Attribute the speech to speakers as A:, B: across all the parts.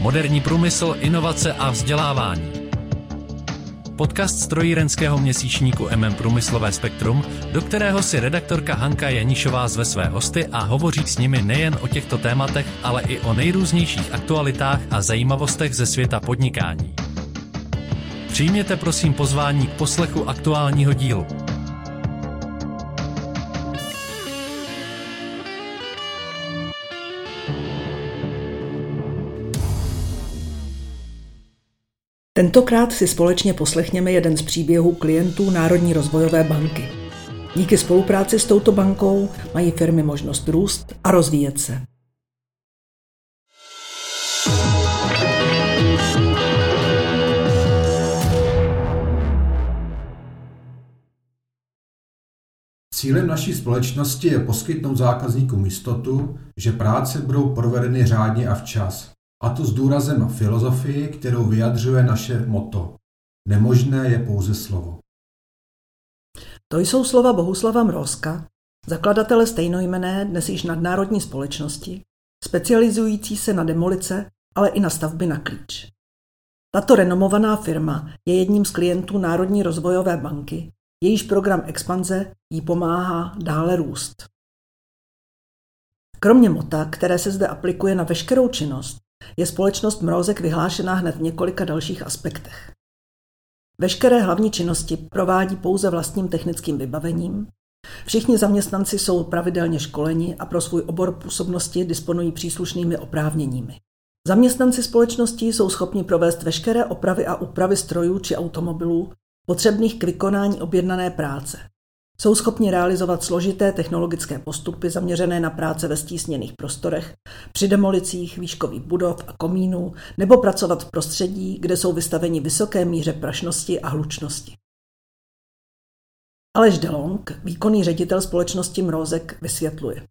A: Moderní průmysl, inovace a vzdělávání. Podcast strojírenského měsíčníku MM Průmyslové spektrum, do kterého si redaktorka Hanka Janišová zve své hosty a hovoří s nimi nejen o těchto tématech, ale i o nejrůznějších aktualitách a zajímavostech ze světa podnikání. Přijměte prosím pozvání k poslechu aktuálního dílu.
B: Tentokrát si společně poslechněme jeden z příběhů klientů Národní rozvojové banky. Díky spolupráci s touto bankou mají firmy možnost růst a rozvíjet se.
C: Cílem naší společnosti je poskytnout zákazníkům jistotu, že práce budou provedeny řádně a včas. A to s důrazem na filozofii, kterou vyjadřuje naše moto. Nemožné je pouze slovo.
B: To jsou slova Bohuslava Mrozka, zakladatele stejnojmené dnes již nadnárodní společnosti, specializující se na demolice, ale i na stavby na klíč. Tato renomovaná firma je jedním z klientů Národní rozvojové banky, jejíž program expanze jí pomáhá dále růst. Kromě mota, které se zde aplikuje na veškerou činnost, je společnost Mrozek vyhlášená hned v několika dalších aspektech. Veškeré hlavní činnosti provádí pouze vlastním technickým vybavením. Všichni zaměstnanci jsou pravidelně školeni a pro svůj obor působnosti disponují příslušnými oprávněními. Zaměstnanci společnosti jsou schopni provést veškeré opravy a úpravy strojů či automobilů potřebných k vykonání objednané práce. Jsou schopni realizovat složité technologické postupy zaměřené na práce ve stísněných prostorech, při demolicích výškových budov a komínů nebo pracovat v prostředí, kde jsou vystaveni vysoké míře prašnosti a hlučnosti. Aleš Delong, výkonný ředitel společnosti Mrozek, vysvětluje.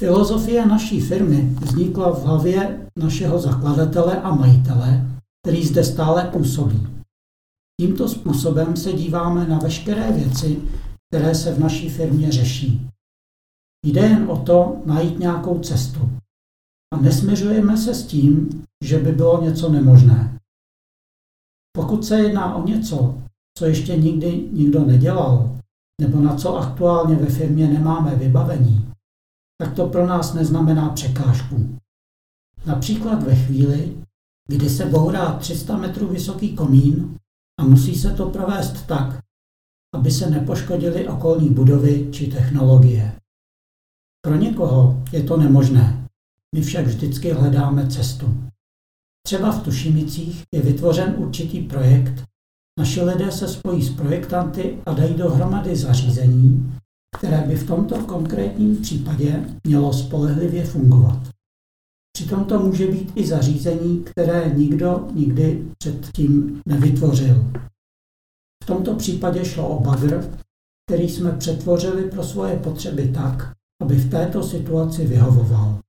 D: Filozofie naší firmy vznikla v hlavě našeho zakladatele a majitele, který zde stále působí. Tímto způsobem se díváme na veškeré věci, které se v naší firmě řeší. Jde jen o to najít nějakou cestu. A nesměřujeme se s tím, že by bylo něco nemožné. Pokud se jedná o něco, co ještě nikdy nikdo nedělal, nebo na co aktuálně ve firmě nemáme vybavení, tak to pro nás neznamená překážku. Například ve chvíli, kdy se bourá 300 metrů vysoký komín a musí se to provést tak, aby se nepoškodily okolní budovy či technologie. Pro někoho je to nemožné, my však vždycky hledáme cestu. Třeba v Tušimicích je vytvořen určitý projekt, naši lidé se spojí s projektanty a dají dohromady zařízení, které by v tomto konkrétním případě mělo spolehlivě fungovat. Přitom to může být i zařízení, které nikdo nikdy předtím nevytvořil. V tomto případě šlo o bagr, který jsme přetvořili pro svoje potřeby tak, aby v této situaci vyhovoval.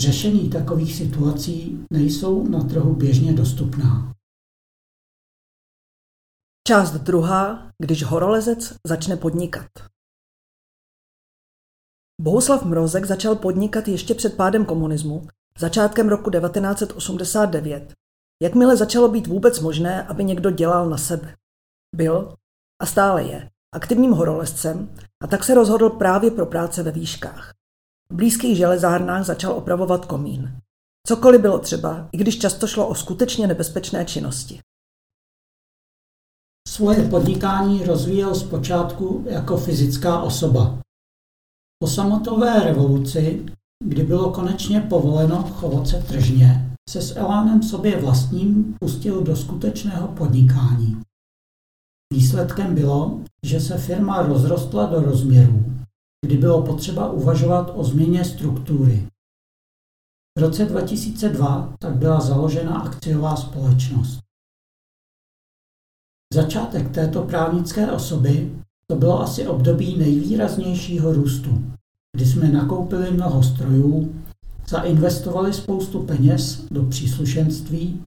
D: Řešení takových situací nejsou na trhu běžně dostupná.
B: Část druhá, když horolezec začne podnikat. Bohuslav Mrozek začal podnikat ještě před pádem komunismu, začátkem roku 1989, jakmile začalo být vůbec možné, aby někdo dělal na sebe. Byl a stále je aktivním horolezcem a tak se rozhodl právě pro práce ve výškách. V blízkých železárnách začal opravovat komín. Cokoliv bylo třeba, i když často šlo o skutečně nebezpečné činnosti.
D: Svoje podnikání rozvíjel zpočátku jako fyzická osoba. Po samotové revoluci, kdy bylo konečně povoleno chovat se tržně, se s elánem sobě vlastním pustil do skutečného podnikání. Výsledkem bylo, že se firma rozrostla do rozměrů, kdy bylo potřeba uvažovat o změně struktury. V roce 2002 tak byla založena akciová společnost. Začátek této právnické osoby to bylo asi období nejvýraznějšího růstu, kdy jsme nakoupili mnoho strojů, zainvestovali spoustu peněz do příslušenství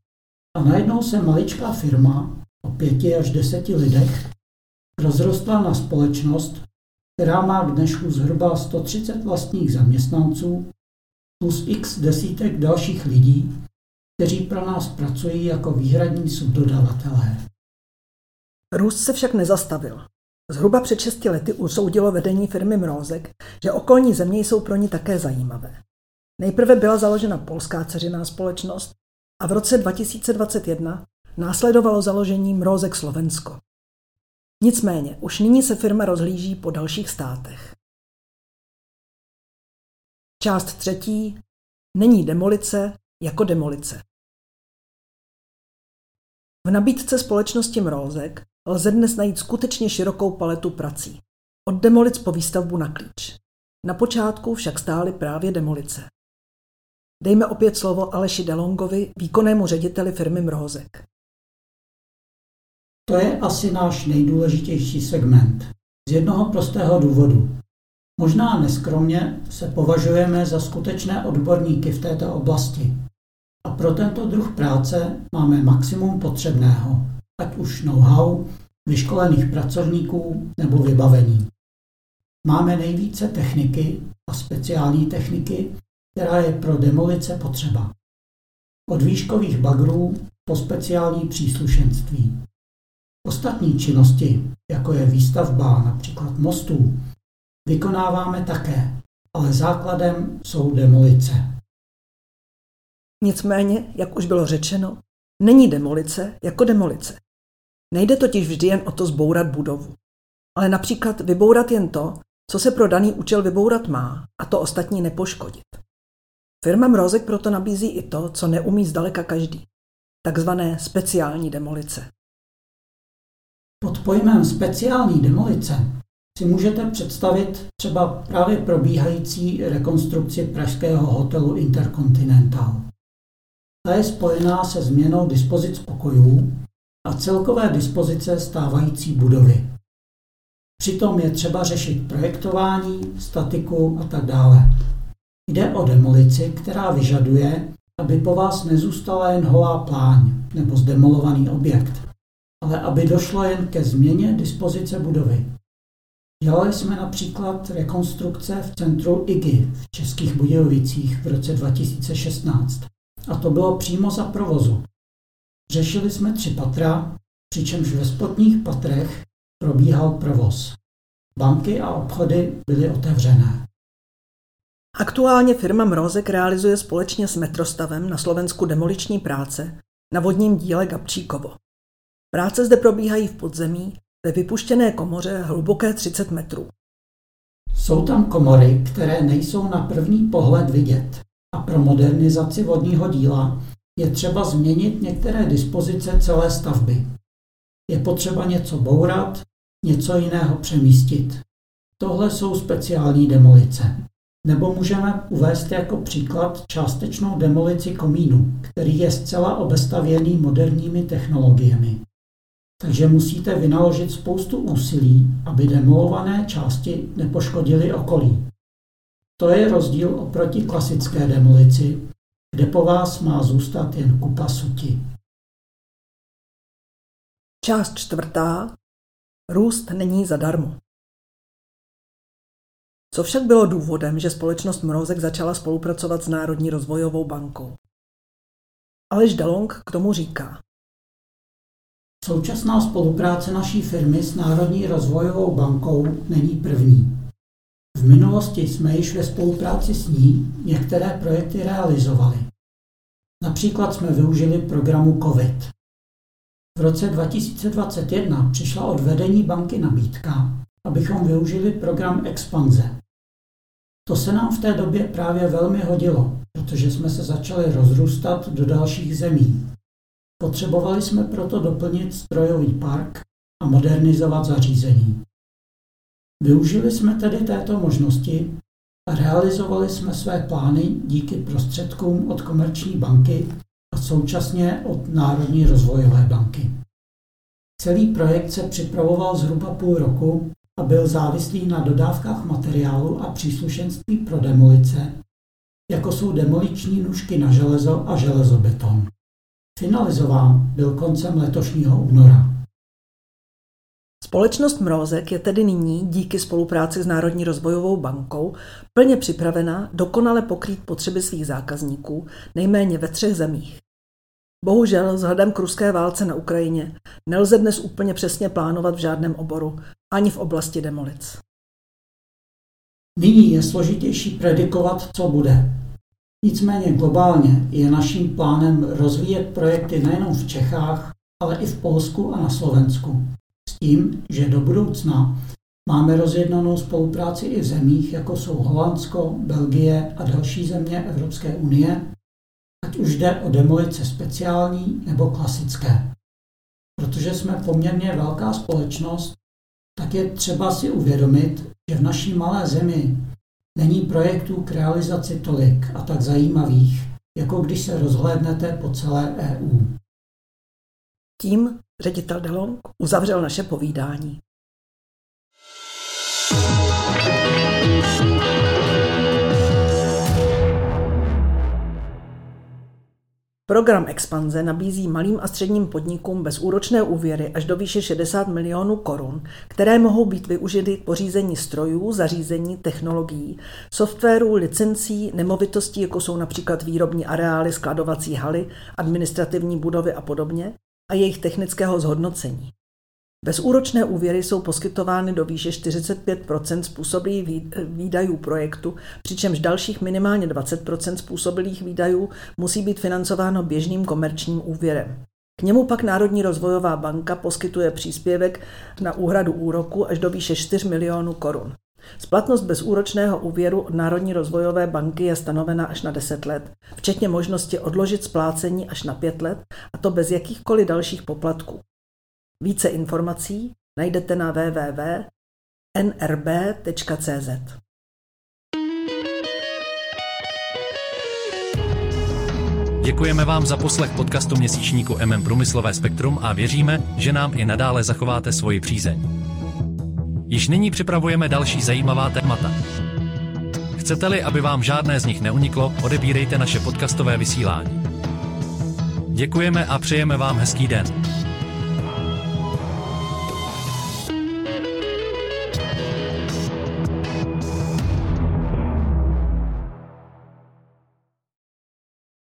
D: a najednou se maličká firma o pěti až deseti lidech rozrostla na společnost, která má k dnešku zhruba 130 vlastních zaměstnanců plus x desítek dalších lidí, kteří pro nás pracují jako výhradní subdodavatelé.
B: Růst se však nezastavil. Zhruba před 6 lety usoudilo vedení firmy Mrozek, že okolní země jsou pro ní také zajímavé. Nejprve byla založena polská ceřiná společnost a v roce 2021 následovalo založení Mrozek Slovensko. Nicméně, už nyní se firma rozhlíží po dalších státech. Část třetí. Není demolice jako demolice. V nabídce společnosti Mrozek lze dnes najít skutečně širokou paletu prací. Od demolic po výstavbu na klíč. Na počátku však stály právě demolice. Dejme opět slovo Aleši Delongovi, výkonnému řediteli firmy Mrozek.
D: To je asi náš nejdůležitější segment. Z jednoho prostého důvodu. Možná neskromně se považujeme za skutečné odborníky v této oblasti. A pro tento druh práce máme maximum potřebného, ať už know-how, vyškolených pracovníků nebo vybavení. Máme nejvíce techniky a speciální techniky, která je pro demolice potřeba. Od výškových bagrů po speciální příslušenství. Ostatní činnosti, jako je výstavba například mostů, vykonáváme také, ale základem jsou demolice.
B: Nicméně, jak už bylo řečeno, není demolice jako demolice. Nejde totiž vždy jen o to zbourat budovu, ale například vybourat jen to, co se pro daný účel vybourat má, a to ostatní nepoškodit. Firma Mrozek proto nabízí i to, co neumí zdaleka každý, takzvané speciální demolice.
D: Pod pojmem speciální demolice si můžete představit třeba právě probíhající rekonstrukci pražského hotelu Intercontinental. Ta je spojená se změnou dispozic pokojů a celkové dispozice stávající budovy. Přitom je třeba řešit projektování, statiku a tak dále. Jde o demolici, která vyžaduje, aby po vás nezůstala jen holá pláň nebo zdemolovaný objekt, ale aby došlo jen ke změně dispozice budovy. Dělali jsme například rekonstrukce v centru IGI v Českých Budějovicích v roce 2016. A to bylo přímo za provozu. Řešili jsme tři patra, přičemž ve spodních patrech probíhal provoz. Banky a obchody byly otevřené.
B: Aktuálně firma Mrozek realizuje společně s Metrostavem na Slovensku demoliční práce na vodním díle Gabčíkovo. Práce zde probíhají v podzemí ve vypuštěné komoře hluboké 30 metrů.
D: Jsou tam komory, které nejsou na první pohled vidět a pro modernizaci vodního díla je třeba změnit některé dispozice celé stavby. Je potřeba něco bourat, něco jiného přemístit. Tohle jsou speciální demolice. Nebo můžeme uvést jako příklad částečnou demolici komínu, který je zcela obestavěný moderními technologiemi. Takže musíte vynaložit spoustu úsilí, aby demolované části nepoškodily okolí. To je rozdíl oproti klasické demolici, kde po vás má zůstat jen kupa suti.
B: Část čtvrtá. Růst není zadarmo. Co však bylo důvodem, že společnost Mrozek začala spolupracovat s Národní rozvojovou bankou? Aleš Dalong k tomu říká.
D: Současná spolupráce naší firmy s Národní rozvojovou bankou není první. V minulosti jsme již ve spolupráci s ní některé projekty realizovali. Například jsme využili programu COVID. V roce 2021 přišla od vedení banky nabídka, abychom využili program Expanze. To se nám v té době právě velmi hodilo, protože jsme se začali rozrůstat do dalších zemí. Potřebovali jsme proto doplnit strojový park a modernizovat zařízení. Využili jsme tedy této možnosti a realizovali jsme své plány díky prostředkům od Komerční banky a současně od Národní rozvojové banky. Celý projekt se připravoval zhruba půl roku a byl závislý na dodávkách materiálu a příslušenství pro demolice, jako jsou demoliční nůžky na železo a železobeton. Finalizován byl koncem letošního února.
B: Společnost Mrozek je tedy nyní díky spolupráci s Národní rozvojovou bankou plně připravena dokonale pokrýt potřeby svých zákazníků nejméně ve třech zemích. Bohužel vzhledem k ruské válce na Ukrajině nelze dnes úplně přesně plánovat v žádném oboru, ani v oblasti demolic.
D: Nyní je složitější predikovat, co bude. Nicméně globálně je naším plánem rozvíjet projekty nejenom v Čechách, ale i v Polsku a na Slovensku. Tím, že do budoucna máme rozjednanou spolupráci i v zemích, jako jsou Holandsko, Belgie a další země Evropské unie, ať už jde o demolice speciální nebo klasické. Protože jsme poměrně velká společnost, tak je třeba si uvědomit, že v naší malé zemi není projektů k realizaci tolik a tak zajímavých, jako když se rozhlédnete po celé EU.
B: Tím ředitel Delong uzavřel naše povídání. Program Expanze nabízí malým a středním podnikům bezúročné úvěry až do výše 60 milionů korun, které mohou být využity k pořízení strojů, zařízení, technologií, softwaru, licencí, nemovitostí, jako jsou například výrobní areály, skladovací haly, administrativní budovy a podobně, a jejich technického zhodnocení. Bezúročné úvěry jsou poskytovány do výše 45% způsobilých výdajů projektu, přičemž dalších minimálně 20% způsobilých výdajů musí být financováno běžným komerčním úvěrem. K němu pak Národní rozvojová banka poskytuje příspěvek na úhradu úroku až do výše 4 milionů korun. Splatnost bezúročného úvěru od Národní rozvojové banky je stanovena až na 10 let, včetně možnosti odložit splácení až na 5 let, a to bez jakýchkoliv dalších poplatků. Více informací najdete na www.nrb.cz.
A: Děkujeme vám za poslech podcastu měsíčníku MM Průmyslové spektrum a věříme, že nám i nadále zachováte svoji přízeň. Již nyní připravujeme další zajímavá témata. Chcete-li, aby vám žádné z nich neuniklo, odebírejte naše podcastové vysílání. Děkujeme a přejeme vám hezký den.